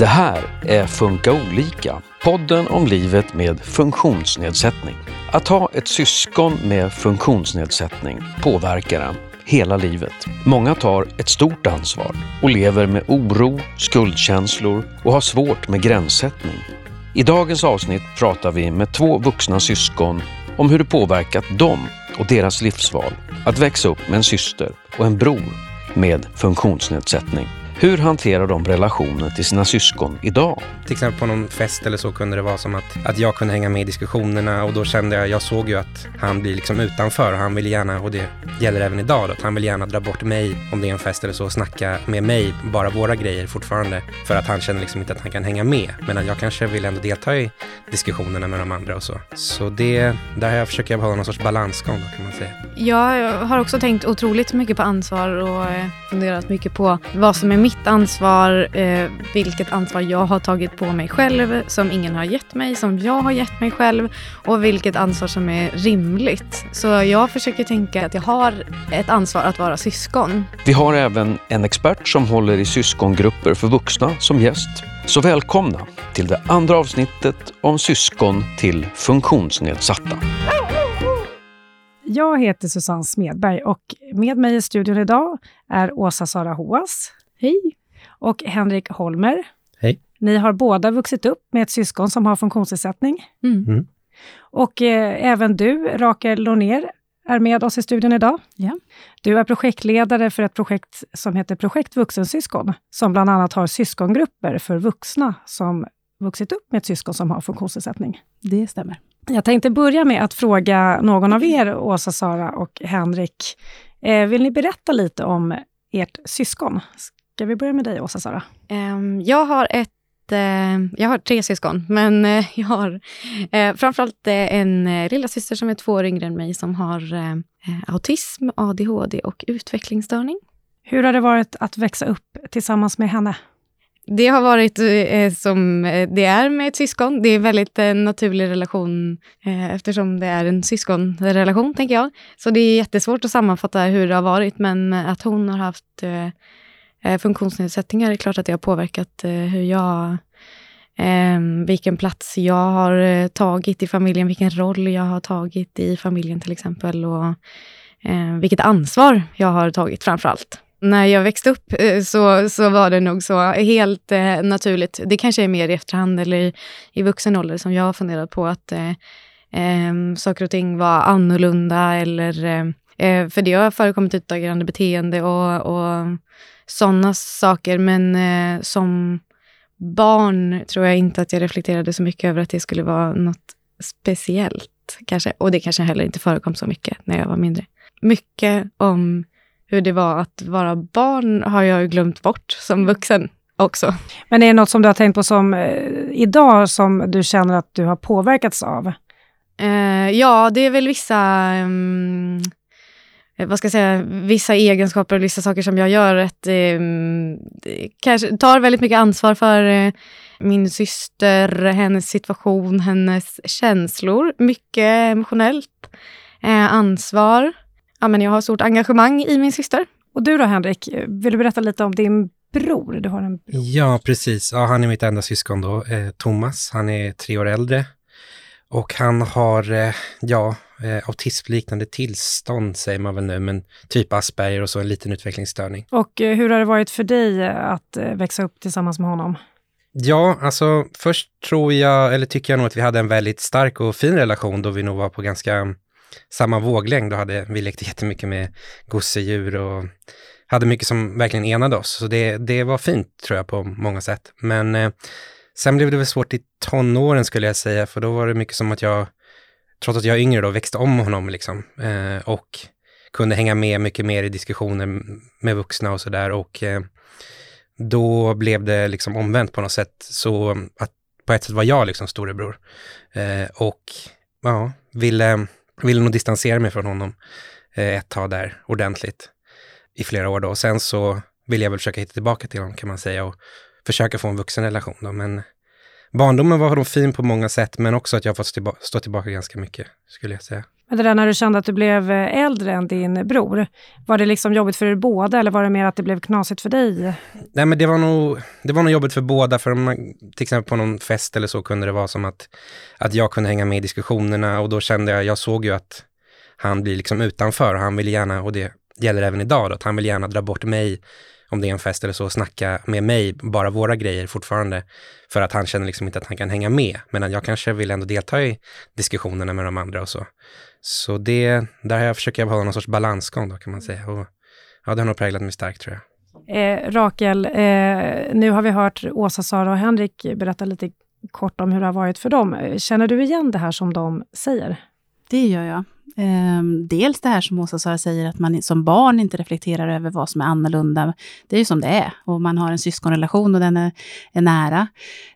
Det här är Funka olika, podden om livet med funktionsnedsättning. Att ha ett syskon med funktionsnedsättning påverkar en hela livet. Många tar ett stort ansvar och lever med oro, skuldkänslor och har svårt med gränssättning. I dagens avsnitt pratar vi med två vuxna syskon om hur det påverkat dem och deras livsval att växa upp med en syster och en bror med funktionsnedsättning. Hur hanterar de relationen till sina syskon idag? Till exempel på någon fest eller så kunde det vara som att, att jag kunde hänga med i diskussionerna och då kände jag, jag såg ju att han blir liksom utanför och han vill gärna, och det gäller även idag då, att han vill gärna dra bort mig om det är en fest eller så och snacka med mig, bara våra grejer fortfarande. För att han känner liksom inte att han kan hänga med. Men att jag kanske vill ändå delta i diskussionerna med de andra och så. Så det, där jag försöker jag hålla någon sorts balansgång då kan man säga. Jag har också tänkt otroligt mycket på ansvar och eh, funderat mycket på vad som är mitt ansvar, eh, vilket ansvar jag har tagit på mig själv som ingen har gett mig, som jag har gett mig själv och vilket ansvar som är rimligt. Så jag försöker tänka att jag har ett ansvar att vara syskon. Vi har även en expert som håller i syskongrupper för vuxna som gäst. Så välkomna till det andra avsnittet om syskon till funktionsnedsatta. Jag heter Susanne Smedberg och med mig i studion idag är Åsa Sara Hoas. Hej! Och Henrik Holmer. Hej. Ni har båda vuxit upp med ett syskon som har funktionsnedsättning. Mm. Mm. Och eh, även du, Rakel Lonér, är med oss i studion idag. Ja. Du är projektledare för ett projekt som heter Projekt Vuxensyskon, som bland annat har syskongrupper för vuxna som vuxit upp med ett syskon som har funktionsnedsättning. Det stämmer. Jag tänkte börja med att fråga någon av er, Åsa, Sara och Henrik. Eh, vill ni berätta lite om ert syskon? Ska vi börja med dig, Åsa, Sara? Ehm, jag har ett eh, jag har tre syskon, men eh, jag har eh, framförallt eh, en lilla syster som är två år yngre än mig som har eh, autism, ADHD och utvecklingsstörning. Hur har det varit att växa upp tillsammans med henne? Det har varit eh, som det är med ett syskon. Det är en väldigt eh, naturlig relation eh, eftersom det är en syskonrelation, tänker jag. Så det är jättesvårt att sammanfatta hur det har varit, men att hon har haft Eh, funktionsnedsättningar, det är klart att det har påverkat eh, hur jag ehm, vilken plats jag har eh, tagit i familjen, vilken roll jag har tagit i familjen till exempel och vilket ansvar jag har tagit framför allt. När jag växte upp så, så var det nog så helt eh, naturligt. Det kanske är mer i efterhand eller i, i vuxen ålder som jag har funderat på att eh, eh, saker och ting var annorlunda eller eh, för det har förekommit utagerande beteende och, och sådana saker. Men eh, som barn tror jag inte att jag reflekterade så mycket över att det skulle vara något speciellt. Kanske. Och det kanske heller inte förekom så mycket när jag var mindre. Mycket om hur det var att vara barn har jag ju glömt bort som vuxen också. Men är det något som du har tänkt på som eh, idag som du känner att du har påverkats av? Eh, ja, det är väl vissa, eh, vad ska jag säga, vissa egenskaper och vissa saker som jag gör. Att, ehm, det kanske tar väldigt mycket ansvar för eh, min syster, hennes situation, hennes känslor. Mycket emotionellt eh, ansvar. Ja, men jag har stort engagemang i min syster. Och du då, Henrik? Vill du berätta lite om din bror? Du har en bror. Ja, precis. Ja, han är mitt enda syskon då, eh, Thomas. Han är tre år äldre. Och han har, eh, ja, eh, autismliknande tillstånd säger man väl nu, men typ Asperger och så en liten utvecklingsstörning. Och eh, hur har det varit för dig att växa upp tillsammans med honom? Ja, alltså först tror jag, eller tycker jag nog att vi hade en väldigt stark och fin relation då vi nog var på ganska samma våglängd. Då hade vi lekte jättemycket med gosedjur och hade mycket som verkligen enade oss. Så det, det var fint tror jag på många sätt. Men sen blev det väl svårt i tonåren skulle jag säga, för då var det mycket som att jag, trots att jag är yngre då, växte om honom liksom. Eh, och kunde hänga med mycket mer i diskussioner med vuxna och sådär. Och eh, då blev det liksom omvänt på något sätt. Så att på ett sätt var jag liksom storebror. Eh, och ja, ville, ville nog distansera mig från honom eh, ett tag där ordentligt i flera år då. Och sen så ville jag väl försöka hitta tillbaka till honom kan man säga och försöka få en vuxen relation då. Men barndomen var nog fin på många sätt, men också att jag har fått tillba stå tillbaka ganska mycket, skulle jag säga. Men det där när du kände att du blev eh, äldre än din bror, var det liksom jobbigt för er båda eller var det mer att det blev knasigt för dig? Nej, men det var nog, det var nog jobbigt för båda, för om man, till exempel på någon fest eller så kunde det vara som att, att jag kunde hänga med i diskussionerna och då kände jag, jag såg ju att han blir liksom utanför och han vill gärna, och det gäller även idag då, att han vill gärna dra bort mig om det är en fest eller så, och snacka med mig, bara våra grejer fortfarande. För att han känner liksom inte att han kan hänga med. Men jag kanske vill ändå delta i diskussionerna med de andra och så. Så det, där har jag försöker jag hålla någon sorts balansgång då kan man säga. Och ja, det har nog präglat mig starkt tror jag. Eh, Rakel, eh, nu har vi hört Åsa, Sara och Henrik berätta lite kort om hur det har varit för dem. Känner du igen det här som de säger? Det gör jag. Ehm, dels det här som Åsa Sara säger, att man som barn inte reflekterar över vad som är annorlunda. Det är ju som det är. Och man har en syskonrelation och den är, är nära.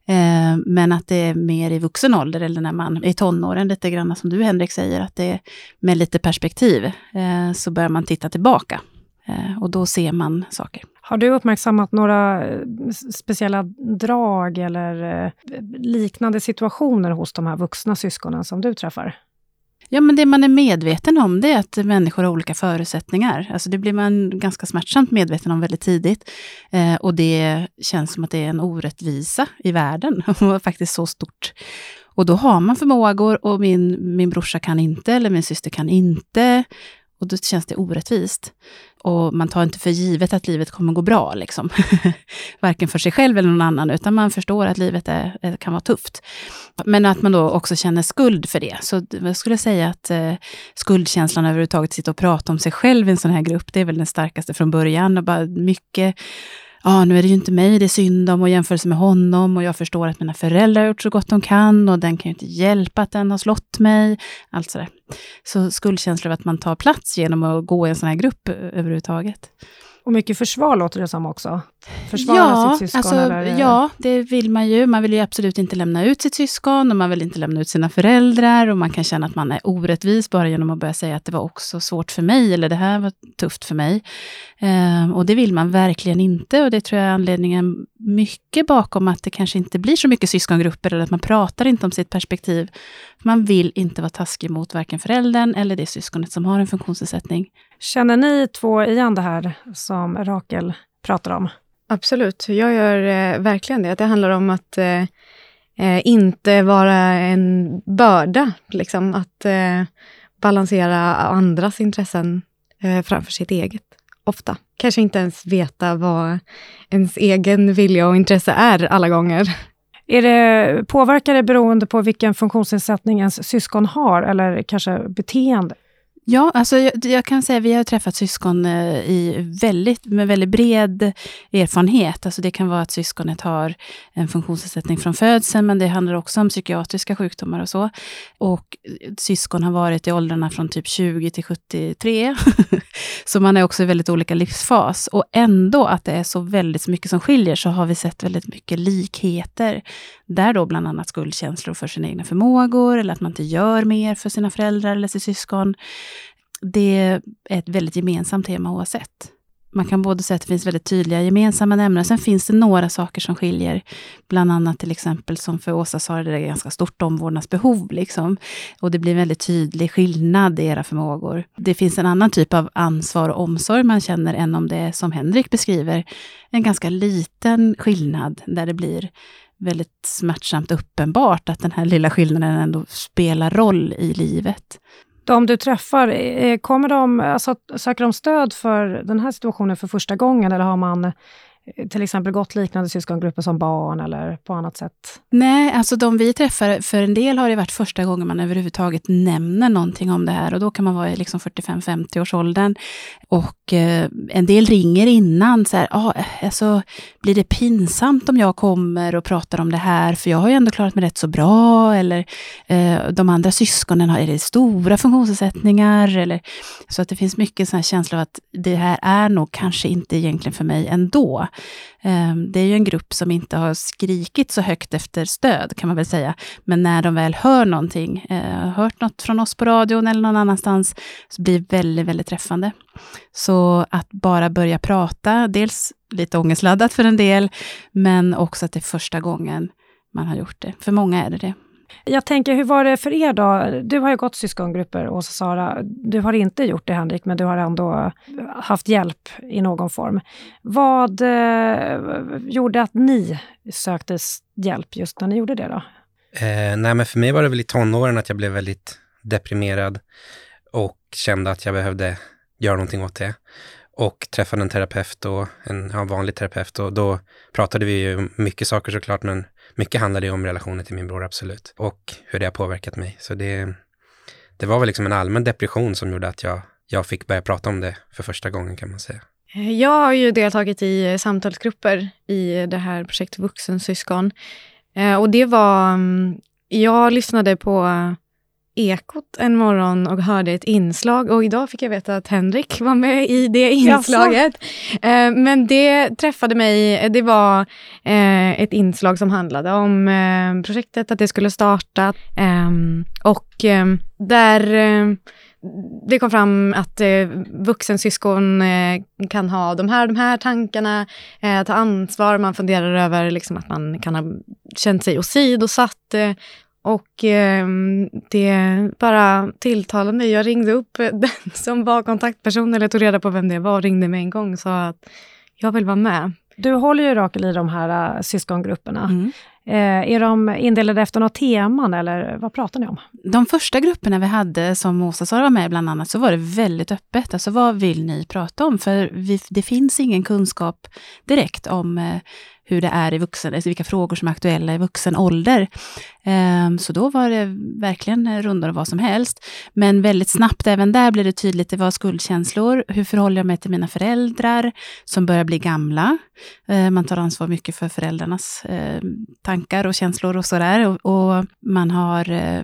Ehm, men att det är mer i vuxen ålder, eller när man är i tonåren, lite grann som du Henrik säger, att det är med lite perspektiv, eh, så börjar man titta tillbaka. Eh, och då ser man saker. Har du uppmärksammat några eh, speciella drag eller liknande situationer hos de här vuxna syskonen som du träffar? Ja, men det man är medveten om det är att människor har olika förutsättningar. Alltså det blir man ganska smärtsamt medveten om väldigt tidigt. Eh, och det känns som att det är en orättvisa i världen, och faktiskt så stort. Och då har man förmågor och min, min brorsa kan inte, eller min syster kan inte. Och då känns det orättvist. Och man tar inte för givet att livet kommer gå bra, liksom. varken för sig själv eller någon annan, utan man förstår att livet är, eh, kan vara tufft. Men att man då också känner skuld för det. Så jag skulle säga att eh, skuldkänslan överhuvudtaget, sitta och prata om sig själv i en sån här grupp, det är väl den starkaste från början. Och bara mycket ah, nu är det ju inte mig det är synd om och jämförelse med honom och jag förstår att mina föräldrar har gjort så gott de kan och den kan ju inte hjälpa att den har slått mig. Allt sådär. Så skuldkänslor av att man tar plats genom att gå i en sån här grupp eh, överhuvudtaget. Och mycket försvar låter det som också. Försvara ja, sitt syskon? Alltså, eller? Ja, det vill man ju. Man vill ju absolut inte lämna ut sitt syskon och man vill inte lämna ut sina föräldrar och man kan känna att man är orättvis bara genom att börja säga att det var också svårt för mig eller det här var tufft för mig. Um, och det vill man verkligen inte och det tror jag är anledningen mycket bakom att det kanske inte blir så mycket syskongrupper eller att man pratar inte om sitt perspektiv. Man vill inte vara taskig mot varken föräldern eller det syskonet som har en funktionsnedsättning. Känner ni två igen det här som Rakel pratar om? Absolut, jag gör eh, verkligen det. Det handlar om att eh, eh, inte vara en börda, liksom att eh, balansera andras intressen eh, framför sitt eget, ofta. Kanske inte ens veta vad ens egen vilja och intresse är alla gånger. Är det, påverkar det beroende på vilken funktionsnedsättning ens syskon har, eller kanske beteende? Ja, alltså jag, jag, kan säga att vi har träffat syskon eh, i väldigt, med väldigt bred erfarenhet. Alltså det kan vara att syskonet har en funktionsnedsättning från födseln, men det handlar också om psykiatriska sjukdomar och så. Och eh, syskon har varit i åldrarna från typ 20 till 73. så man är också i väldigt olika livsfas. Och ändå att det är så väldigt mycket som skiljer, så har vi sett väldigt mycket likheter. Där då bland annat skuldkänslor för sina egna förmågor, eller att man inte gör mer för sina föräldrar eller sitt syskon. Det är ett väldigt gemensamt tema oavsett. Man kan både säga att det finns väldigt tydliga gemensamma nämnare, sen finns det några saker som skiljer. Bland annat till exempel som för Åsa sa, det är ganska stort omvårdnadsbehov. Liksom. Och det blir en väldigt tydlig skillnad i era förmågor. Det finns en annan typ av ansvar och omsorg man känner än om det är, som Henrik beskriver, en ganska liten skillnad där det blir väldigt smärtsamt uppenbart att den här lilla skillnaden ändå spelar roll i livet. De du träffar, eh, kommer de, alltså, söker de stöd för den här situationen för första gången eller har man till exempel gått liknande syskongrupper som barn eller på annat sätt? Nej, alltså de vi träffar, för en del har det varit första gången man överhuvudtaget nämner någonting om det här och då kan man vara i liksom 45-50 års åldern. Och eh, en del ringer innan, så här, ah, alltså, blir det pinsamt om jag kommer och pratar om det här, för jag har ju ändå klarat mig rätt så bra, eller eh, de andra syskonen, har, är det stora funktionsnedsättningar? Eller, så att det finns mycket sån här känsla av att det här är nog kanske inte egentligen för mig ändå. Ehm, det är ju en grupp som inte har skrikit så högt efter stöd, kan man väl säga. Men när de väl hör någonting, eh, hört något från oss på radion eller någon annanstans, så blir det väldigt, väldigt träffande. Så att bara börja prata, dels lite ångestladdat för en del, men också att det är första gången man har gjort det. För många är det det. Jag tänker, hur var det för er då? Du har ju gått syskongrupper, Åsa Sara. Du har inte gjort det, Henrik, men du har ändå haft hjälp i någon form. Vad eh, gjorde att ni sökte hjälp just när ni gjorde det då? Eh, nej, men för mig var det väl i tonåren att jag blev väldigt deprimerad och kände att jag behövde göra någonting åt det. Och träffade en terapeut och en ja, vanlig terapeut och då pratade vi ju mycket saker såklart, men mycket handlade ju om relationen till min bror, absolut. Och hur det har påverkat mig. Så det, det var väl liksom en allmän depression som gjorde att jag, jag fick börja prata om det för första gången kan man säga. Eh, jag har ju deltagit i eh, samtalsgrupper i det här projektet Vuxensyskon. Eh, och det var, mm, jag lyssnade på Ekot en morgon och hörde ett inslag och idag fick jag veta att Henrik var med i det inslaget. Eh, men det träffade mig, det var eh, ett inslag som handlade om eh, projektet, att det skulle starta. Ehm, och ehm, där eh, det kom fram att eh, vuxensyskon eh, kan ha de här, de här tankarna, eh, ta ansvar, man funderar över liksom, att man kan ha känt sig åsidosatt, eh, och eh, det bara tilltalade mig. Jag ringde upp den som var kontaktperson, eller tog reda på vem det var, och ringde med en gång och sa att jag vill vara med. Du håller ju Rakel i de här uh, syskongrupperna. Mm. Eh, är de indelade efter något teman eller vad pratar ni om? De första grupperna vi hade, som Åsa Sara var med bland annat, så var det väldigt öppet. Alltså vad vill ni prata om? För vi, det finns ingen kunskap direkt om eh, hur det är i vuxen, alltså vilka frågor som är aktuella i vuxen ålder. Ehm, så då var det verkligen rundare vad som helst. Men väldigt snabbt, även där blev det tydligt, det var skuldkänslor. Hur förhåller jag mig till mina föräldrar som börjar bli gamla? Ehm, man tar ansvar mycket för föräldrarnas ehm, tankar och känslor och sådär. Och, och man har eh,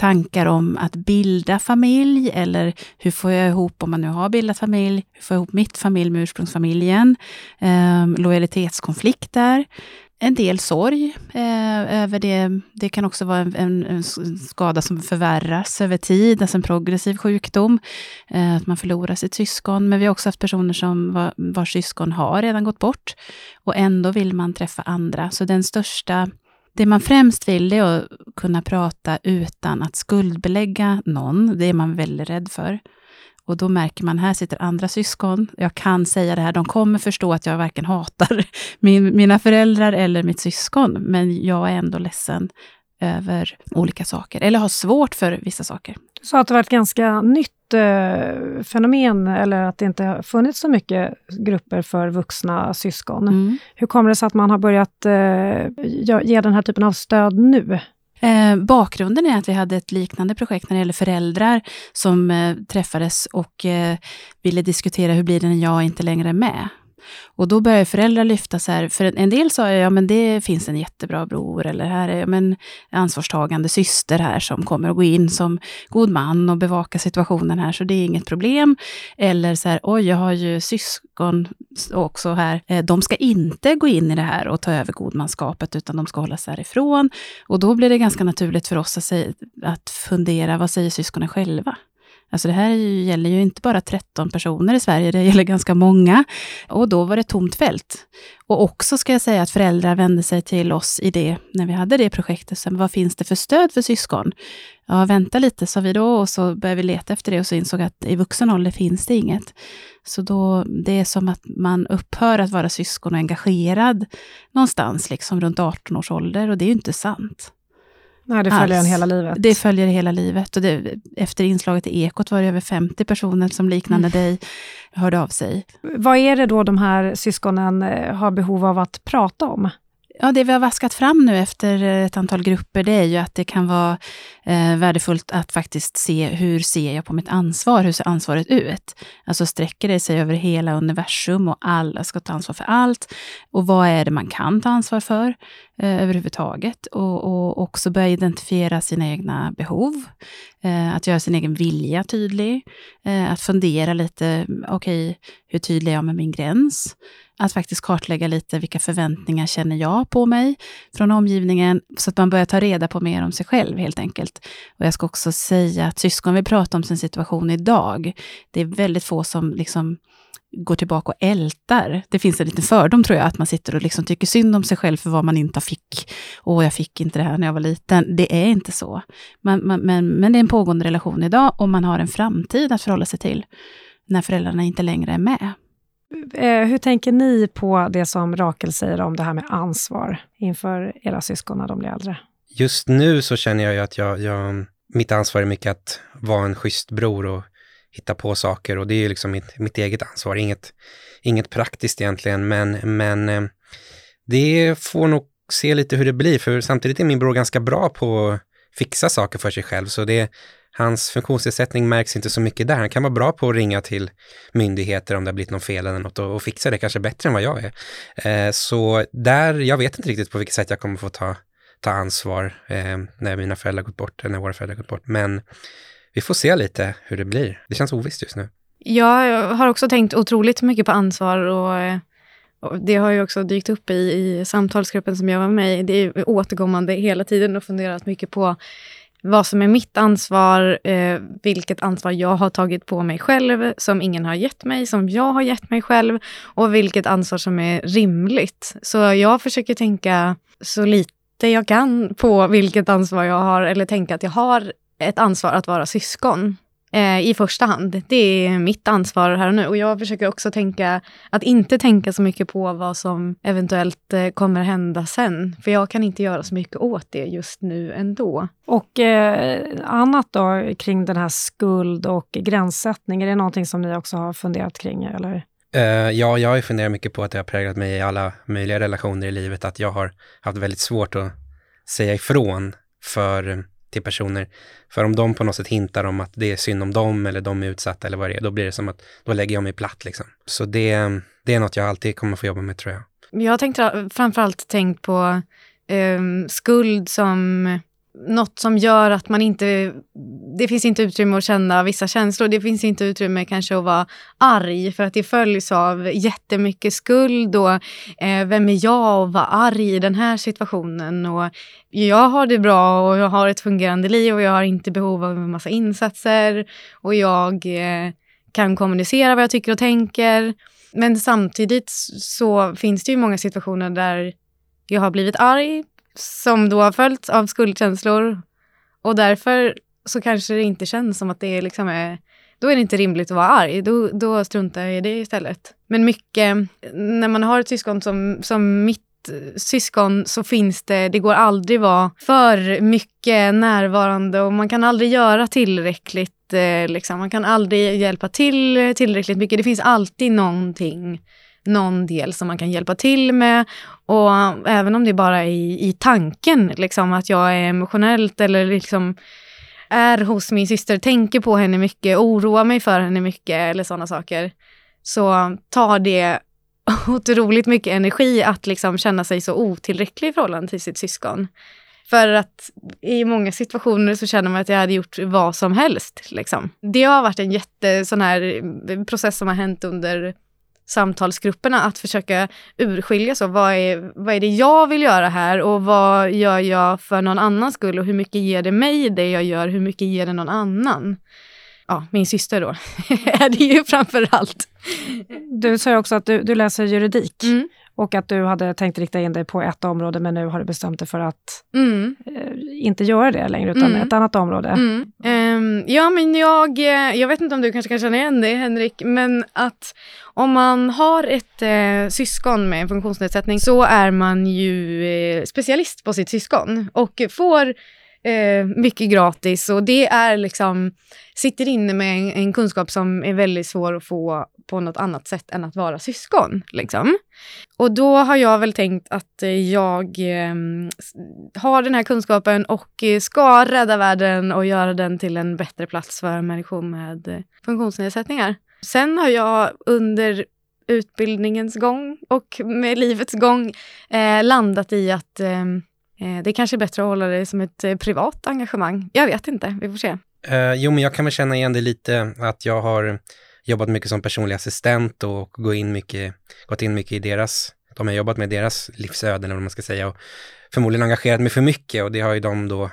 tankar om att bilda familj eller hur får jag ihop, om man nu har bildat familj, hur får jag ihop mitt familj med ursprungsfamiljen? Eh, lojalitetskonflikter. En del sorg eh, över det. Det kan också vara en, en, en, skada som förvärras över tid, alltså en progressiv sjukdom. Eh, att man förlorar sitt syskon. Men vi har också haft personer som var, vars syskon har redan gått bort och ändå vill man träffa andra. Så den största det man främst vill är att kunna prata utan att skuldbelägga någon. Det är man väldigt rädd för. Och då märker man, här sitter andra syskon. Jag kan säga det här, de kommer förstå att jag varken hatar min, mina föräldrar eller mitt syskon, men jag är ändå ledsen över olika saker, eller har svårt för vissa saker. Du sa att det var ett ganska nytt eh, fenomen, eller att det inte har funnits så mycket grupper för vuxna syskon. Mm. Hur kommer det sig att man har börjat eh, ge den här typen av stöd nu? Eh, bakgrunden är att vi hade ett liknande projekt när det gäller föräldrar som eh, träffades och eh, ville diskutera hur blir det när jag inte längre är med. Och då börjar föräldrar lyfta så här, för en del sa jag, ja men det finns en jättebra bror, eller här är men ansvarstagande syster här som kommer att gå in som god man och bevaka situationen här, så det är inget problem. Eller så här, oj, jag har ju syskon också här, eh, de ska inte gå in i det här och ta över godmanskapet, utan de ska hålla sig härifrån. Och då blir det ganska naturligt för oss att, säga, att fundera, vad säger syskonen själva? Alltså det här gäller ju inte bara 13 personer i Sverige, det gäller ganska många. Och då var det tomt fält. Och också ska jag säga att föräldrar vände sig till oss i det, när vi hade det projektet. Sen, vad finns det för stöd för syskon? Ja, vänta lite, sa vi då, och så började vi leta efter det och så insåg att i vuxen ålder finns det inget. Så då, det är som att man upphör att vara syskon och engagerad någonstans, liksom runt 18 års ålder, och det är ju inte sant. Nej, det följer en hela livet. Det följer hela livet. Och det, efter inslaget i Ekot var det över 50 personer som liknande mm. dig hörde av sig. Vad är det då de här syskonen eh, har behov av att prata om? Ja, det vi har vaskat fram nu efter ett antal grupper, det är ju att det kan vara eh, värdefullt att faktiskt se hur ser jag på mitt ansvar? Hur ser ansvaret ut? Alltså sträcker det sig över hela universum och alla ska ta ansvar för allt? Och vad är det man kan ta ansvar för eh, överhuvudtaget? Och, och också börja identifiera sina egna behov. Eh, att göra sin egen vilja tydlig. Eh, att fundera lite, okej, okay, hur tydlig är jag med min gräns? att faktiskt kartlägga lite vilka förväntningar känner jag på mig från omgivningen, så att man börjar ta reda på mer om sig själv helt enkelt. Och jag ska också säga att syskon vill prata om sin situation idag. Det är väldigt få som liksom går tillbaka och ältar. Det finns en liten fördom tror jag, att man sitter och liksom tycker synd om sig själv för vad man inte fick. Åh, jag fick inte det här när jag var liten. Det är inte så. Man, man, men, men det är en pågående relation idag och man har en framtid att förhålla sig till när föräldrarna inte längre är med. Eh, hur tänker ni på det som Rakel säger om det här med ansvar inför era syskon när de blir äldre? Just nu så känner jag ju att jag, jag, mitt ansvar är mycket att vara en schysst bror och hitta på saker och det är ju liksom mitt, mitt eget ansvar, inget, inget praktiskt egentligen, men, men eh, det får nog se lite hur det blir, för samtidigt är min bror ganska bra på att fixa saker för sig själv, så det, hans funktionsnedsättning märks inte så mycket där. Han kan vara bra på att ringa till myndigheter om det har blivit något fel eller något och, och fixa det kanske bättre än vad jag är. Eh, så där, jag vet inte riktigt på vilket sätt jag kommer få ta, ta ansvar eh, när mina föräldrar gått bort, eller när våra föräldrar gått bort. Men vi får se lite hur det blir. Det känns ovisst just nu. Jag har också tänkt otroligt mycket på ansvar och, och det har ju också dykt upp i, i samtalsgruppen som jag var med i. Det är återkommande hela tiden och funderat mycket på vad som är mitt ansvar, eh, vilket ansvar jag har tagit på mig själv som ingen har gett mig, som jag har gett mig själv och vilket ansvar som är rimligt. Så jag försöker tänka så lite jag kan på vilket ansvar jag har eller tänka att jag har ett ansvar att vara syskon eh, i första hand. Det är mitt ansvar här och nu. Och jag försöker också tänka, att inte tänka så mycket på vad som eventuellt eh, kommer hända sen. För jag kan inte göra så mycket åt det just nu ändå. Och eh, annat då kring den här skuld och gränssättning, är det någonting som ni också har funderat kring? Eller? Uh, ja, jag har funderat mycket på att det har präglat mig i alla möjliga relationer i livet, att jag har haft väldigt svårt att säga ifrån för till personer. För om de på något sätt hintar om att det är synd om dem eller de är utsatta eller vad det är, då blir det som att då lägger jag mig platt liksom. Så det, det är något jag alltid kommer få jobba med tror jag. Jag har tänkt, framförallt tänkt på um, skuld som något som gör att man inte... Det finns inte utrymme att känna vissa känslor. Det finns inte utrymme kanske att vara arg för att det följs av jättemycket skuld och eh, vem är jag att vara arg i den här situationen? Och jag har det bra och jag har ett fungerande liv och jag har inte behov av en massa insatser och jag eh, kan kommunicera vad jag tycker och tänker. Men samtidigt så finns det ju många situationer där jag har blivit arg som då har följts av skuldkänslor. Och därför så kanske det inte känns som att det liksom är... Då är det inte rimligt att vara arg. Då, då struntar jag i det istället. Men mycket, när man har ett syskon som, som mitt syskon så finns det, det går aldrig vara för mycket närvarande och man kan aldrig göra tillräckligt. Eh, liksom. Man kan aldrig hjälpa till tillräckligt mycket. Det finns alltid någonting någon del som man kan hjälpa till med. Och även om det bara är i, i tanken, liksom, att jag är emotionellt eller liksom är hos min syster, tänker på henne mycket, oroar mig för henne mycket eller sådana saker, så tar det otroligt mycket energi att liksom känna sig så otillräcklig i förhållande till sitt syskon. För att i många situationer så känner man att jag hade gjort vad som helst. Liksom. Det har varit en jätte sån här process som har hänt under samtalsgrupperna att försöka urskilja så vad är, vad är det jag vill göra här och vad gör jag för någon annans skull och hur mycket ger det mig det jag gör, hur mycket ger det någon annan? Ja, min syster då är det ju framför allt. Du sa också att du, du läser juridik. Mm. Och att du hade tänkt rikta in dig på ett område, men nu har du bestämt dig för att Mm. eh, inte göra det längre, utan Mm. ett annat område. Mm. Ehm, ja, men jag, eh, jag vet inte om du kanske kan känna igen det, Henrik, men att om man har ett eh, syskon med en funktionsnedsättning så är man ju eh, specialist på sitt syskon och får eh, mycket gratis och det är liksom, sitter inne med en, en kunskap som är väldigt svår att få på något annat sätt än att vara syskon. Liksom. Och då har jag väl tänkt att eh, jag eh, har den här kunskapen och eh, ska rädda världen och göra den till en bättre plats för människor med eh, funktionsnedsättningar. Sen har jag under utbildningens gång och med livets gång eh, landat i att ehm, eh, det det kanske är bättre att hålla det som ett eh, privat engagemang. Jag vet inte, vi får se. Uh, jo, men jag kan väl känna igen det lite, att jag har jobbat mycket som personlig assistent och gå in mycket, gått in mycket i deras, de har jobbat med deras livsöden eller vad man ska säga och förmodligen engagerat mig för mycket och det har ju de då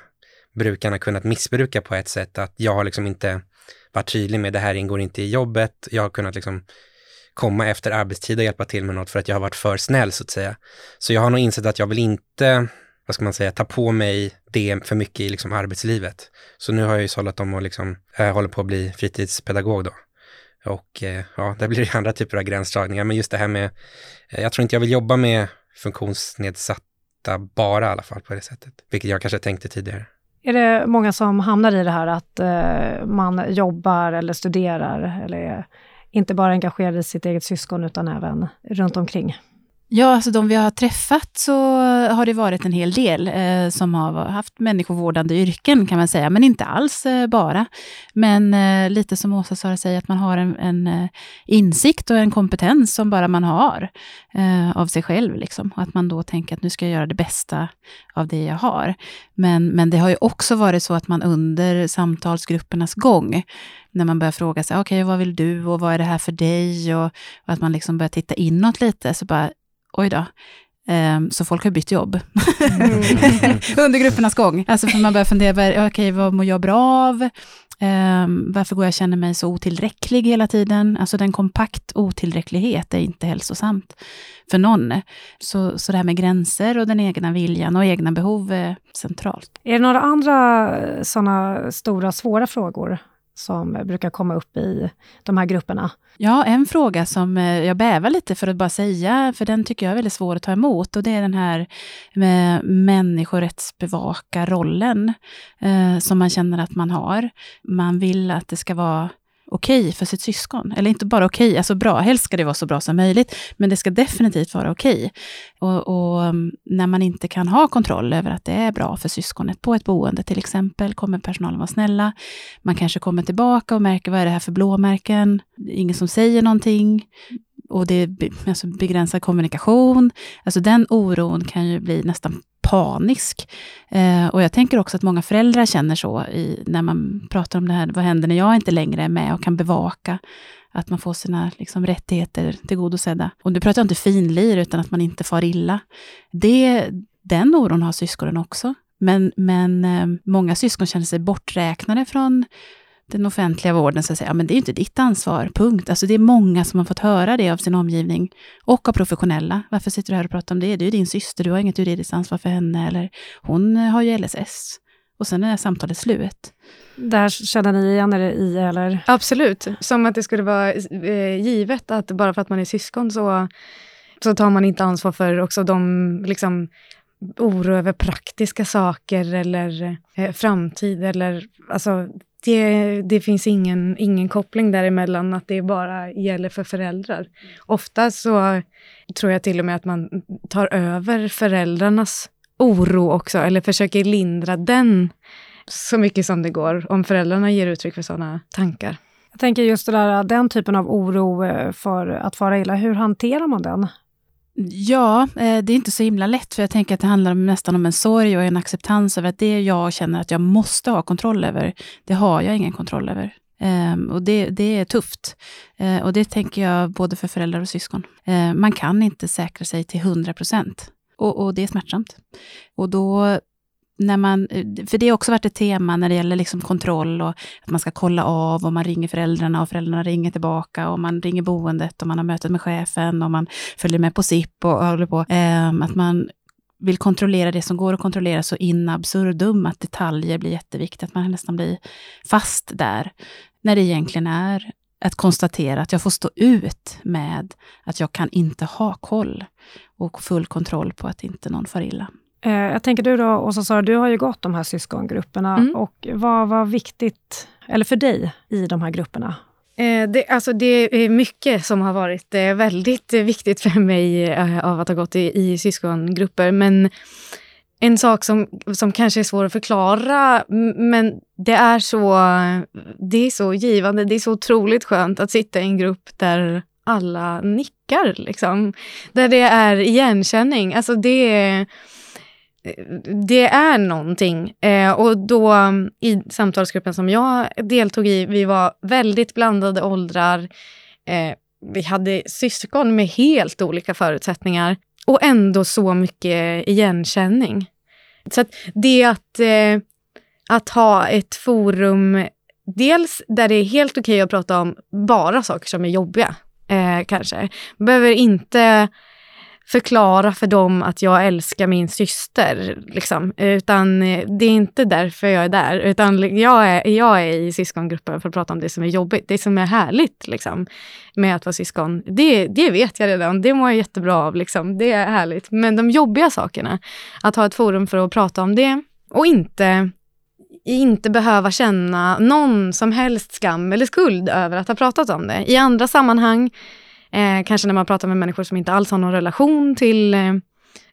brukarna kunnat missbruka på ett sätt att jag har liksom inte varit tydlig med det här ingår inte i jobbet, jag har kunnat liksom komma efter arbetstid och hjälpa till med något för att jag har varit för snäll så att säga. Så jag har nog insett att jag vill inte, vad ska man säga, ta på mig det för mycket i liksom arbetslivet. Så nu har jag ju sållat om och liksom, jag håller på att bli fritidspedagog då. Och eh, ja, där blir det andra typer av gränsdragningar. Men just det här med, eh, jag tror inte jag vill jobba med funktionsnedsatta bara i alla fall på det sättet. Vilket jag kanske tänkte tidigare. Är det många som hamnar i det här att eh, man jobbar eller studerar eller är inte bara engagerad i sitt eget syskon utan även runt omkring? Ja, alltså de vi har träffat så har det varit en hel del eh, som har haft människovårdande yrken kan man säga, men inte alls eh, bara. Men eh, lite som Åsa Sara säger, att man har en, en eh, insikt och en kompetens som bara man har eh, av sig själv. Liksom. Och att man då tänker att nu ska jag göra det bästa av det jag har. Men, men det har ju också varit så att man under samtalsgruppernas gång, när man börjar fråga sig, okej, okay, vad vill du och vad är det här för dig? Och, och att man liksom börjar titta inåt lite, så bara, oj då. Um, så folk har bytt jobb mm. under gruppernas gång. Alltså för man börjar fundera, okej, okay, vad mår jag bra av? Um, varför går jag och känner mig så otillräcklig hela tiden? Alltså den kompakt otillräcklighet är inte hälsosamt för någon. Så, så det här med gränser och den egna viljan och egna behov är centralt. Är det några andra sådana stora svåra frågor som eh, brukar komma upp i de här grupperna? Ja, en fråga som eh, jag bävar lite för att bara säga, för den tycker jag är väldigt svår att ta emot, och det är den här med människorättsbevakarrollen eh, som man känner att man har. Man vill att det ska vara okej okay för sitt syskon. Eller inte bara okej, okay, alltså bra, helst ska det vara så bra som möjligt, men det ska definitivt vara okej. Okay. Och, och, mm, när man inte kan ha kontroll över att det är bra för syskonet på ett boende till exempel, kommer personalen vara snälla. Man kanske kommer tillbaka och märker, vad är det här för blåmärken? Ingen som säger någonting. Och det är alltså begränsad kommunikation. Alltså den oron kan ju bli nästan panisk. Eh, och jag tänker också att många föräldrar känner så i, när man pratar om det här, vad händer när jag inte längre är med och kan bevaka att man får sina liksom, rättigheter tillgodosedda. Och nu pratar jag inte finlir, utan att man inte far illa. Det, den oron har syskonen också. Men, men eh, många syskon känner sig borträknade från den offentliga vården så att säga, men det är inte ditt ansvar, punkt. Alltså det är många som har fått höra det av sin omgivning och av professionella. Varför sitter du här och pratar om det? Det är ju din syster, du har inget juridiskt ansvar för henne, eller hon har ju LSS. Och sen är samtalet slut. Där känner ni igen er i, eller? Absolut, som att det skulle vara eh, givet att bara för att man är syskon så, så tar man inte ansvar för också de liksom, oro över praktiska saker eller eh, framtid eller alltså det, det finns ingen, ingen koppling däremellan, att det bara gäller för föräldrar. Ofta så tror jag till och med att man tar över föräldrarnas oro också, eller försöker lindra den så mycket som det går, om föräldrarna ger uttryck för sådana tankar. Jag tänker just det där, den typen av oro eh, för att fara illa, hur hanterar man den? Ja, eh, det är inte så himla lätt, för jag tänker att det handlar nästan om en sorg och en acceptans över att det jag känner att jag måste ha kontroll över, det har jag ingen kontroll över. Ehm, och det, det, är tufft. Eh, och det tänker jag både för föräldrar och syskon. Eh, man kan inte säkra sig till 100 procent. Och, och, det är smärtsamt. Och då när man, eh, för det har också varit ett tema när det gäller liksom kontroll och att man ska kolla av och man ringer föräldrarna och föräldrarna ringer tillbaka och man ringer boendet och man har mötet med chefen och man följer med på SIP och håller på. Ehm, att man vill kontrollera det som går att kontrollera så in absurdum, att detaljer blir jätteviktigt, att man nästan blir fast där. När det egentligen är att konstatera att jag får stå ut med att jag kan inte ha koll och full kontroll på att inte någon far illa. Eh, jag tänker du då, Åsa Sara, du har ju gått de här syskongrupperna. Mm. Och vad var viktigt, eller för dig, i de här grupperna? Eh, det, alltså det är mycket som har varit eh, väldigt viktigt för mig eh, av att ha gått i, i syskongrupper. Men en sak som, som kanske är svår att förklara, men det är, så, det är så givande, det är så otroligt skönt att sitta i en grupp där alla nickar. Liksom. Där det är igenkänning. Alltså det är det är någonting. Eh, och då mm, i samtalsgruppen som jag deltog i, vi var väldigt blandade åldrar. Eh, vi hade syskon med helt olika förutsättningar och ändå så mycket igenkänning. Så att det att, eh, att ha ett forum, dels där det är helt okej okay att prata om bara saker som är jobbiga. eh, kanske. Behöver inte förklara för dem att jag älskar min syster. Liksom. Utan eh, det är inte därför jag är där. Utan jag är, jag är i syskongruppen för att prata om det som är jobbigt. Det som är härligt liksom, med att vara syskon. Det, det vet jag redan. Det mår jag jättebra av. Liksom. Det är härligt. Men de jobbiga sakerna, att ha ett forum för att prata om det och inte inte behöva känna någon som helst skam eller skuld över att ha pratat om det. I andra sammanhang Eh, kanske när man pratar med människor som inte alls har någon relation till eh,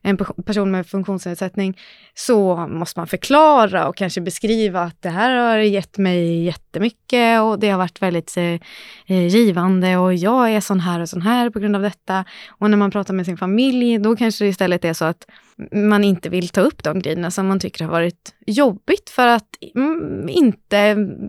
en person med funktionsnedsättning, så måste man förklara och kanske beskriva att det här har gett mig jättemycket och det har varit väldigt eh, eh, givande och jag är sån här och sån här på grund av detta. Och när man pratar med sin familj, då kanske det istället är så att man inte vill ta upp de grejerna som man tycker har varit jobbigt för att mm, inte,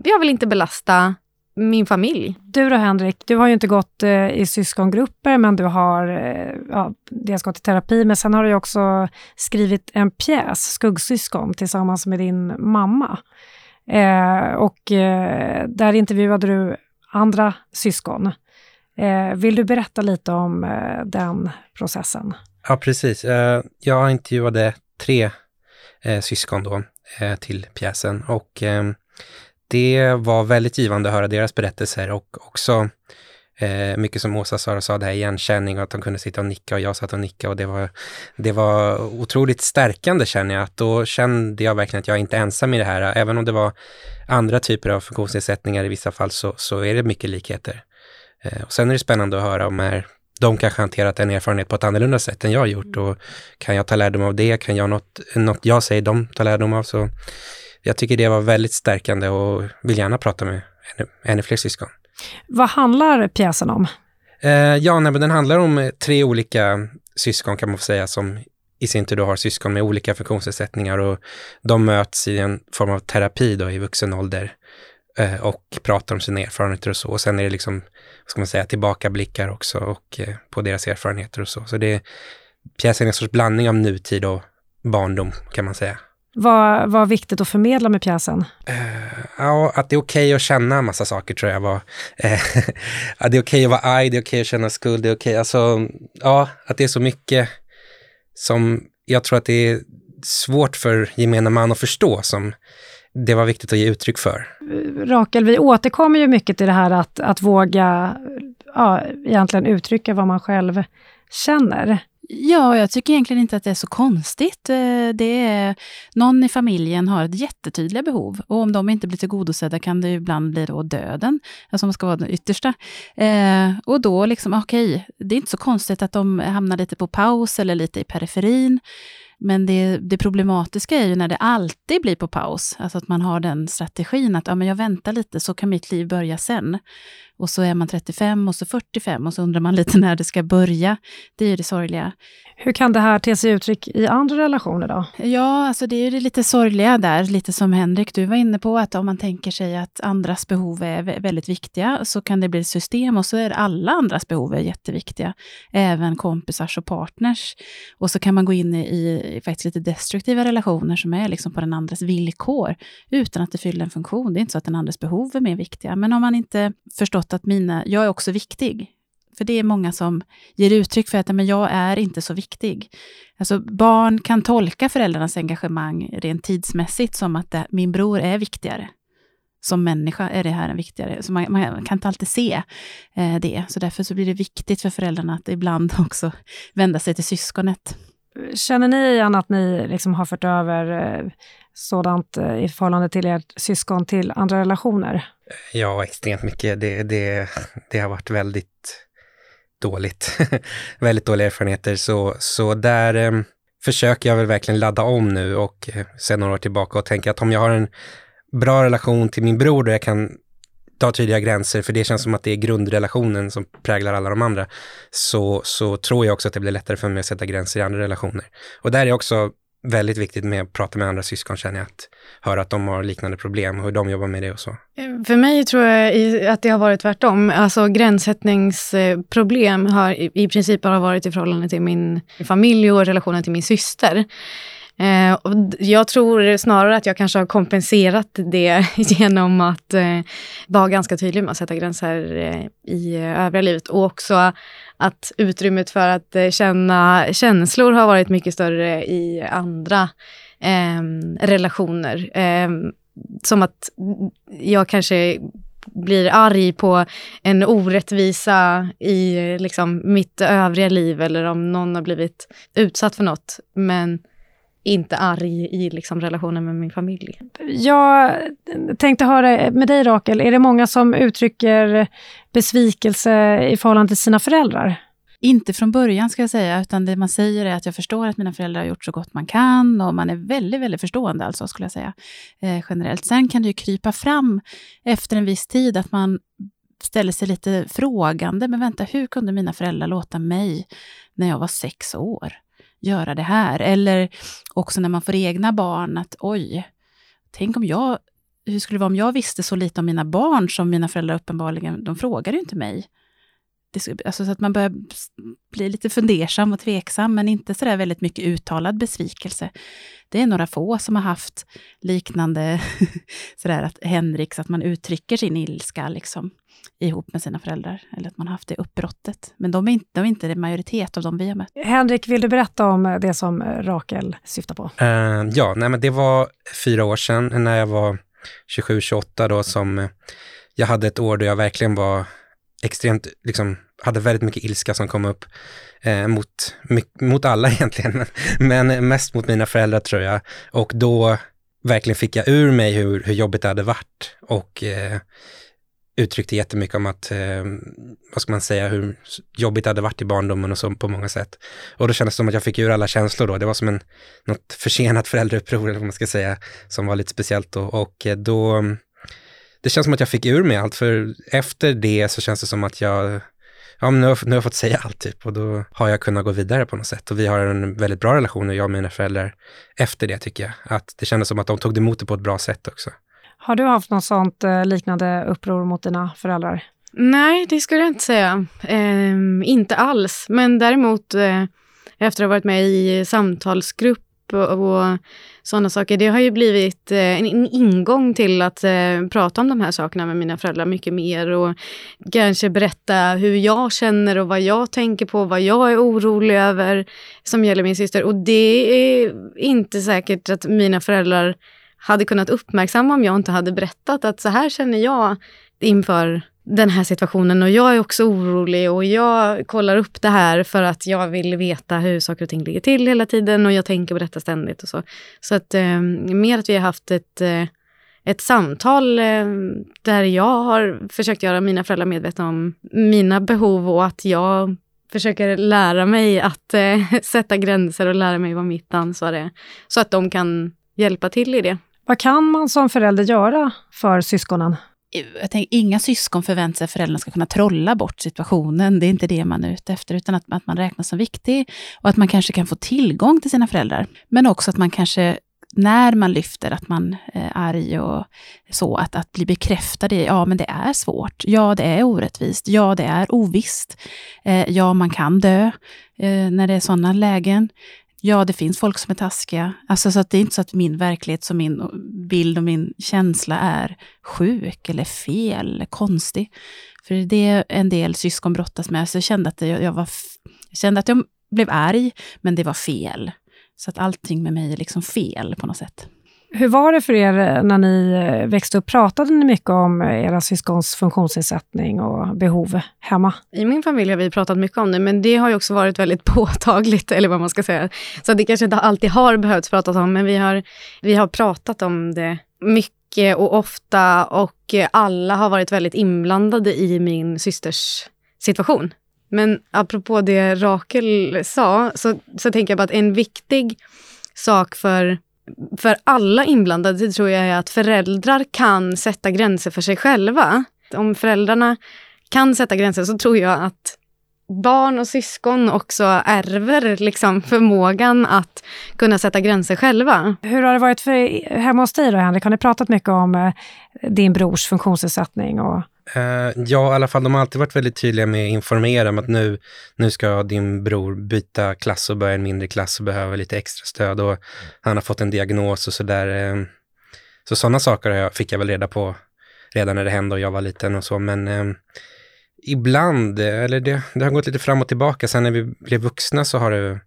jag vill inte belasta min familj. Du då Henrik, du har ju inte gått eh, i syskongrupper, men du har eh, ja, dels gått i terapi, men sen har du också skrivit en pjäs, Skuggsyskon, tillsammans med din mamma. Eh, och eh, där intervjuade du andra syskon. Eh, vill du berätta lite om eh, den processen? Ja, precis. jag intervjuade tre syskon då till pjäsen och det var väldigt givande att höra deras berättelser och också eh, mycket som Åsa sa, sa det här igenkänning och att de kunde sitta och nicka och jag satt och nicka och det var, det var otroligt stärkande känner jag. Att då kände jag verkligen att jag inte är ensam i det här. Även om det var andra typer av funktionsnedsättningar i vissa fall så, så är det mycket likheter. Eh, och sen är det spännande att höra om är, de kanske hanterat en erfarenhet på ett annorlunda sätt än jag har gjort och kan jag ta lärdom av det? Kan jag något, något jag säger de ta lärdom av? Så jag tycker det var väldigt stärkande och vill gärna prata med ännu, ännu fler syskon. Vad handlar pjäsen om? Eh, ja, nej, men den handlar om eh, tre olika syskon kan man få säga som i sin tur då har syskon med olika funktionsnedsättningar och de möts i en form av terapi då i vuxen ålder eh, och pratar om sina erfarenheter och så. Och sen är det liksom, vad ska man säga, tillbakablickar också och eh, på deras erfarenheter och så. Så det, pjäsen är en sorts blandning av nutid och barndom kan man säga. Vad var viktigt att förmedla med pjäsen? Uh, ja, att det är okej okay att känna en massa saker tror jag var. Uh, det är okej okay att vara arg, det är okej okay att känna skuld, det är okej, alltså, ja, att det är så mycket som jag tror att det är svårt för gemene man att förstå som det var viktigt att ge uttryck för. Rakel, vi återkommer ju mycket till det här att, att våga ja, egentligen uttrycka vad man själv känner. Ja, jag tycker egentligen inte att det är så konstigt. Eh, det är, någon i familjen har ett jättetydliga behov och om de inte blir tillgodosedda kan det ibland bli då döden, alltså som ska vara den yttersta. Eh, och då liksom, okej, okay, det är inte så konstigt att de hamnar lite på paus eller lite i periferin. Men det, det problematiska är ju när det alltid blir på paus, alltså att man har den strategin att ja, men jag väntar lite så kan mitt liv börja sen. Och så är man 35 och så 45 och så undrar man lite när det ska börja. Det är ju det sorgliga. Hur kan det här te sig uttryck i andra relationer då? Ja, alltså det är ju det lite sorgliga där, lite som Henrik, du var inne på, att om man tänker sig att andras behov är väldigt viktiga, så kan det bli system och så är alla andras behov är jätteviktiga. Även kompisars och partners. Och så kan man gå in i Eh, faktiskt lite destruktiva relationer som är liksom på den andres villkor, utan att det fyller en funktion. Det är inte så att den andres behov är mer viktiga, men om man inte förstått att mina, jag är också viktig, för det är många som ger uttryck för att men jag är inte så viktig. Alltså barn kan tolka föräldrarnas engagemang rent tidsmässigt som att det, min bror är viktigare. Som människa är det här en viktigare. Så man, man kan inte alltid se eh, det. Så därför så blir det viktigt för föräldrarna att ibland också vända sig till syskonet. Känner ni igen att ni liksom har fört över eh, sådant eh, i förhållande till ert syskon till andra relationer? Ja, extremt mycket. Det, det, det har varit väldigt dåligt. väldigt dåliga erfarenheter. Så, så där eh, försöker jag väl verkligen ladda om nu och eh, sen några år tillbaka och tänka att om jag har en bra relation till min bror där jag kan ta tydliga gränser, för det känns som att det är grundrelationen som präglar alla de andra, så, så tror jag också att det blir lättare för mig att sätta gränser i andra relationer. Och där är också väldigt viktigt med att prata med andra syskon känner jag, att höra att de har liknande problem, hur de jobbar med det och så. Eh, för mig tror jag att det har varit tvärtom. Alltså gränssättningsproblem har i princip bara varit i förhållande till min familj och relationen till min syster. Eh, och jag tror snarare att jag kanske har kompenserat det genom att eh, vara ganska tydlig med att sätta gränser eh, i eh, övriga livet och också att utrymmet för att eh, känna känslor har varit mycket större i andra ehm, relationer. Ehm, som att jag kanske blir arg på en orättvisa i liksom, mitt övriga liv eller om någon har blivit utsatt för något. Men inte arg i liksom, relationen med min familj. Jag tänkte höra med dig Rakel, är det många som uttrycker besvikelse i förhållande till sina föräldrar? Inte från början ska jag säga, utan det man säger är att jag förstår att mina föräldrar har gjort så gott man kan och man är väldigt, väldigt förstående alltså, skulle jag säga. Eh, generellt. Sen kan det ju krypa fram efter en viss tid att man ställer sig lite frågande. Men vänta, hur kunde mina föräldrar låta mig, när jag var sex år, göra det här? Eller också när man får egna barn, att oj, tänk om jag hur skulle det vara om jag visste så lite om mina barn som mina föräldrar uppenbarligen, de frågade ju inte mig alltså så att man börjar bli lite fundersam och tveksam, men inte så där väldigt mycket uttalad besvikelse. Det är några få som har haft liknande, sådär att Henrik, att man uttrycker sin ilska liksom, ihop med sina föräldrar, eller att man haft det uppbrottet. Men de är inte, de är inte det majoritet av dem vi har mött. Henrik, vill du berätta om det som Rakel syftar på? Uh, ja, nej, men det var fyra år sedan, när jag var 27-28 då, som jag hade ett år då jag verkligen var extremt, liksom, hade väldigt mycket ilska som kom upp eh, mot, mot alla egentligen, men mest mot mina föräldrar tror jag. Och då verkligen fick jag ur mig hur, hur jobbigt det hade varit och eh, uttryckte jättemycket om att, eh, vad ska man säga, hur jobbigt det hade varit i barndomen och så på många sätt. Och då kändes det som att jag fick ur alla känslor då. Det var som en, något försenat föräldrauppror, eller vad man ska säga, som var lite speciellt då. Och eh, då det känns som att jag fick ur mig allt, för efter det så känns det som att jag ja, men nu, har, nu har jag fått säga allt typ och då har jag kunnat gå vidare på något sätt. Och vi har en väldigt bra relation, jag och mina föräldrar, efter det tycker jag. Att det kändes som att de tog emot det på ett bra sätt också. Har du haft något sånt eh, liknande uppror mot dina föräldrar? Nej, det skulle jag inte säga. Eh, inte alls, men däremot eh, efter att ha varit med i samtalsgrupp och, och sådana saker. Det har ju blivit eh, en, en, ingång till att eh, prata om de här sakerna med mina föräldrar mycket mer och kanske berätta hur jag känner och vad jag tänker på, vad jag är orolig över som gäller min syster. Och det är inte säkert att mina föräldrar hade kunnat uppmärksamma om jag inte hade berättat att så här känner jag inför den här situationen och jag är också orolig och jag kollar upp det här för att jag vill veta hur saker och ting ligger till hela tiden och jag tänker på detta ständigt och så. Så att eh, mer att vi har haft ett, eh, ett samtal eh, där jag har försökt göra mina föräldrar medvetna om mina behov och att jag försöker lära mig att eh, sätta gränser och lära mig vad mitt ansvar är. Så att de kan hjälpa till i det. Vad kan man som förälder göra för syskonen? jag tänker, inga syskon förväntar sig att föräldrarna ska kunna trolla bort situationen. Det är inte det man är ute efter, utan att, att man räknas som viktig och att man kanske kan få tillgång till sina föräldrar. Men också att man kanske när man lyfter att man eh, är arg och så, att, att bli bekräftad i, ja men det är svårt, ja det är orättvist, ja det är ovisst, eh, ja man kan dö eh, när det är sådana lägen. Ja, det finns folk som är taskiga. Alltså, så att det är inte så att min verklighet, som min bild och min känsla är sjuk eller fel eller konstig. För det är en del syskon brottas med. Så jag kände att jag, jag, var, jag kände att jag blev arg, men det var fel. Så att allting med mig är liksom fel på något sätt. Hur var det för er eh, när ni eh, växte upp? Pratade ni mycket om eh, era syskons funktionsnedsättning och behov hemma? I min familj har vi pratat mycket om det, men det har ju också varit väldigt påtagligt, eller vad man ska säga. Så det kanske inte alltid har behövts pratas om, men vi har, vi har pratat om det mycket och ofta och alla har varit väldigt inblandade i min systers situation. Men apropå det Rakel sa, så, så tänker jag på att en viktig sak för för alla inblandade tror jag är att föräldrar kan sätta gränser för sig själva. Om föräldrarna kan sätta gränser så tror jag att barn och syskon också ärver liksom förmågan att kunna sätta gränser själva. Hur har det varit för hemma hos dig då, Henrik? Har ni pratat mycket om eh, din brors funktionsnedsättning och Eh, ja, i alla fall de har alltid varit väldigt tydliga med att informera om att nu, nu ska din bror byta klass och börja en mindre klass och behöver lite extra stöd och han har fått en diagnos och sådär. Uh, så sådana saker fick jag väl reda på redan när det hände och jag var liten och så, men uh, ibland, eller det, det har gått lite fram och tillbaka. Sen när vi blev vuxna så har, det,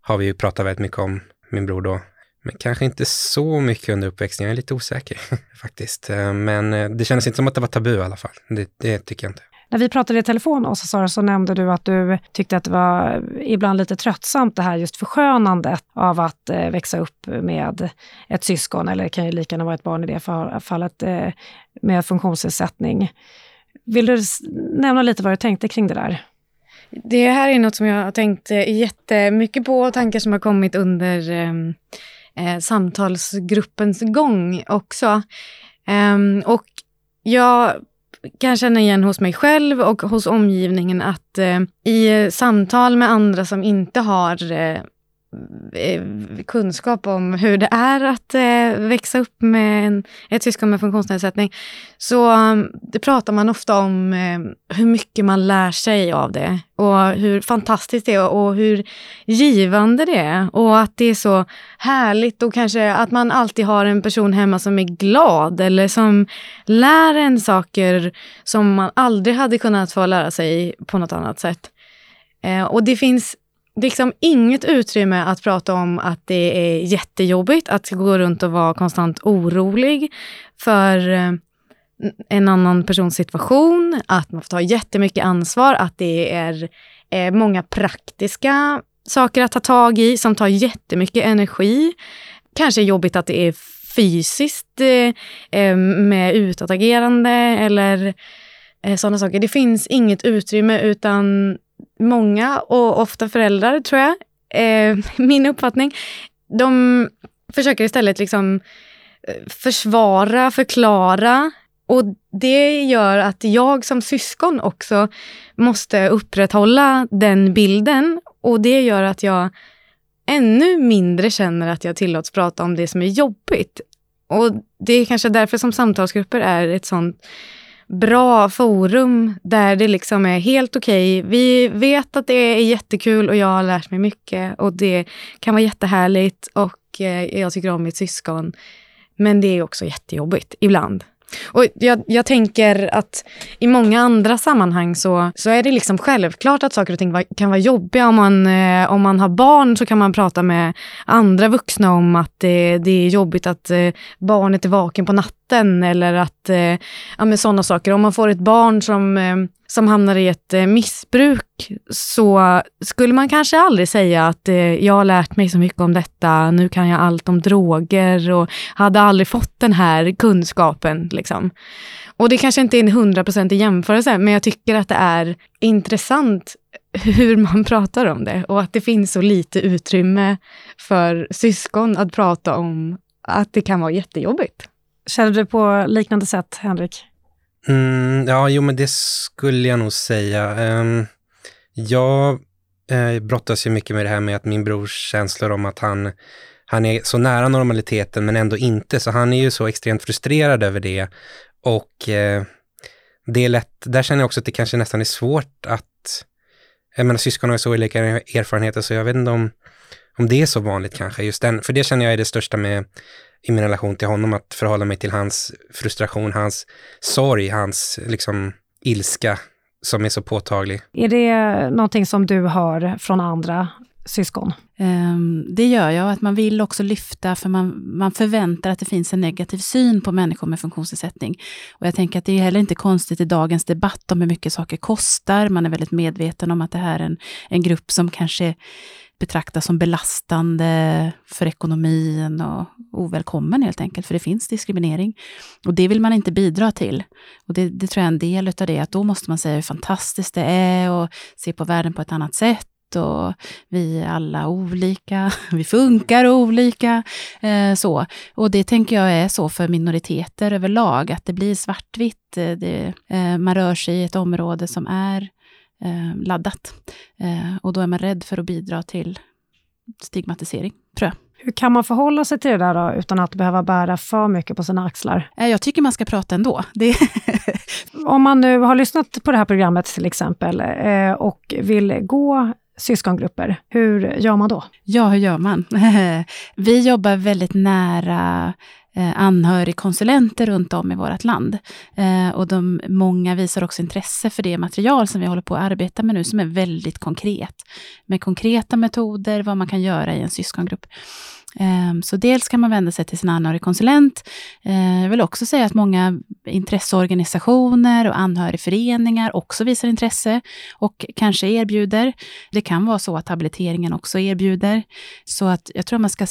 har vi pratat väldigt mycket om min bror då. Men kanske inte så mycket under uppväxten, jag är lite osäker faktiskt. Eh, men eh, det kändes inte som att det var tabu i alla fall. Det, det tycker jag inte. När vi pratade i telefon, Åsa Sara, så nämnde du att du tyckte att det var ibland lite tröttsamt det här just förskönandet av att eh, växa upp med ett syskon, eller det kan ju lika gärna vara ett barn i det fallet, med funktionsnedsättning. Vill du nämna lite vad du tänkte kring det där? Det här är något som jag har tänkt jättemycket på, tankar som har kommit under ehm, eh, samtalsgruppens gång också. Um, och jag kan känna igen hos mig själv och hos omgivningen att eh, i samtal med andra som inte har eh, Eh, Eh, kunskap om hur det är att eh, växa upp med en, ett syskon med funktionsnedsättning, så um, det pratar man ofta om eh, hur mycket man lär sig av det och hur fantastiskt det är och hur givande det är och att det är så härligt och kanske att man alltid har en person hemma som är glad eller som lär en saker som man aldrig hade kunnat få lära sig på något annat sätt. Och det finns liksom inget utrymme att prata om att det är jättejobbigt att gå runt och vara konstant orolig för eh, en annan persons situation, att man får ta jättemycket ansvar, att det är eh, många praktiska saker att ta tag i som tar jättemycket energi. Kanske jobbigt att det är fysiskt eh, med utåtagerande eller sådana saker. Det finns inget utrymme utan många och ofta föräldrar, tror jag, eh, min uppfattning, de försöker istället liksom eh, försvara, förklara. Och det gör att jag som syskon också måste upprätthålla den bilden. Och det gör att jag ännu mindre känner att jag tillåts prata om det som är jobbigt. Och det är kanske därför som samtalsgrupper är ett sånt bra forum där det liksom är helt okej. Okay. Vi vet att det är jättekul och jag har lärt mig mycket och det kan vara jättehärligt och eh, jag tycker om mitt syskon. Men det är också jättejobbigt ibland. Och jag, jag, tänker att i många andra sammanhang så, så är det liksom självklart att saker och ting kan vara jobbiga. Om man, eh, om man har barn så kan man prata med andra vuxna om att det, det är jobbigt att eh, barnet är vaken på natten eller att, eh, ja men sådana saker. Om man får ett barn som eh, som hamnar i ett eh, missbruk så skulle man kanske aldrig säga att eh, jag har lärt mig så mycket om detta, nu kan jag allt om droger och hade aldrig fått den här kunskapen. Liksom. Och det kanske inte är en hundraprocentig jämförelse, men jag tycker att det är intressant hur man pratar om det och att det finns så lite utrymme för syskon att prata om att det kan vara jättejobbigt. Känner du på liknande sätt, Henrik? Mm, ja, jo men det skulle jag nog säga. Um, jag eh, brottas ju mycket med det här med att min brors känslor om att han, han är så nära normaliteten men ändå inte, så han är ju så extremt frustrerad över det. Och eh, det är lätt, där känner jag också att det kanske nästan är svårt att, jag menar syskon har ju så olika erfarenheter så jag vet inte om, om det är så vanligt kanske, just den, för det känner jag är det största med i min relation till honom, att förhålla mig till hans frustration, hans sorg, hans liksom ilska som är så påtaglig. Är det någonting som du hör från andra syskon? Um, det gör jag, att man vill också lyfta, för man, man förväntar att det finns en negativ syn på människor med funktionsnedsättning. Och jag tänker att det är heller inte konstigt i dagens debatt om hur mycket saker kostar. Man är väldigt medveten om att det här är en, en grupp som kanske betraktas som belastande för ekonomin och ovälkommen helt enkelt, för det finns diskriminering. Och det vill man inte bidra till. Och det, det tror jag är en del av det, att då måste man säga hur fantastiskt det är och se på världen på ett annat sätt och vi är alla olika, vi funkar olika. Eh, så. Och det tänker jag är så för minoriteter överlag, att det blir svartvitt. Eh, det, eh, man rör sig i ett område som är eh, laddat. Eh, och då är man rädd för att bidra till stigmatisering, tror jag. Hur kan man förhålla sig till det där då, utan att behöva bära för mycket på sina axlar? Eh, jag tycker man ska prata ändå. Om man nu har lyssnat på det här programmet till exempel eh, och vill gå syskongrupper, hur gör man då? Ja, hur gör man? Vi jobbar väldigt nära Eh, anhörigkonsulenter runt om i vårt land. Eh, och de, många visar också intresse för det material som vi håller på att arbeta med nu, som är väldigt konkret. Med konkreta metoder, vad man kan göra i en syskongrupp. Eh, så dels kan man vända sig till sin anhörigkonsulent. Eh, jag vill också säga att många intresseorganisationer och anhörigföreningar också visar intresse och kanske erbjuder. Det kan vara så att habiliteringen också erbjuder. Så att jag tror man ska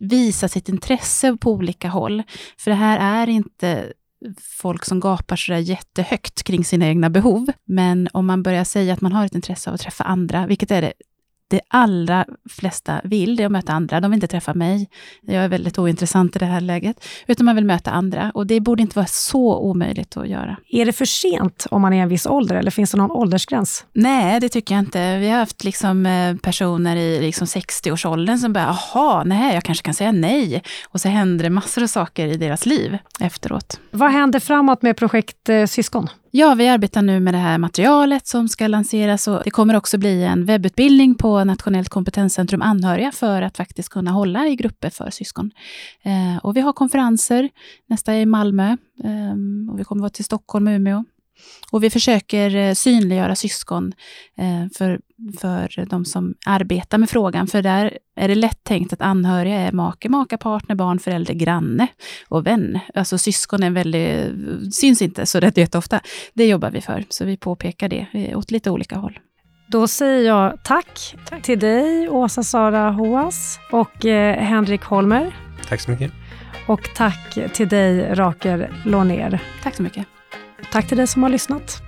visa sitt intresse på olika håll. För det här är inte folk som gapar sådär jättehögt kring sina egna behov. Men om man börjar säga att man har ett intresse av att träffa andra, vilket är det det allra flesta vill, det är att möta andra. De vill inte träffa mig. Jag är väldigt ointressant i det här läget. Utan man vill möta andra. Och det borde inte vara så omöjligt att göra. Är det för sent om man är en viss ålder, eller finns det någon åldersgräns? Nej, det tycker jag inte. Vi har haft liksom eh, personer i liksom 60-årsåldern som bara, jaha, nej, jag kanske kan säga nej. Och så händer det massor av saker i deras liv efteråt. Vad händer framåt med projekt eh, Syskon? Ja, vi arbetar nu med det här materialet som ska lanseras och det kommer också bli en webbutbildning på Nationellt kompetenscentrum anhöriga för att faktiskt kunna hålla i grupper för syskon. Eh, och vi har konferenser, nästa är i Malmö eh, och vi kommer vara till Stockholm och Umeå. Och vi försöker eh, synliggöra syskon eh, för, för de som arbetar med frågan. För där är det lätt tänkt att anhöriga är make, maka, partner, barn, förälder, granne och vän. Alltså syskon är väldigt, syns inte så rätt jätteofta. Det jobbar vi för, så vi påpekar det eh, åt lite olika håll. Då säger jag tack, tack. till dig, Åsa-Sara Hoas och eh, Henrik Holmer. Tack så mycket. Och tack till dig, Rakel Låner. Tack så mycket. Tack till dig som har lyssnat.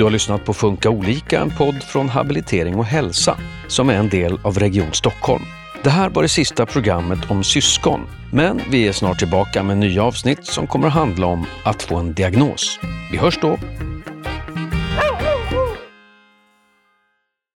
Du har lyssnat på Funka olika, en podd från Habilitering och hälsa som är en del av Region Stockholm. Det här var det sista programmet om syskon, men vi är snart tillbaka med nya avsnitt som kommer att handla om att få en diagnos. Vi hörs då!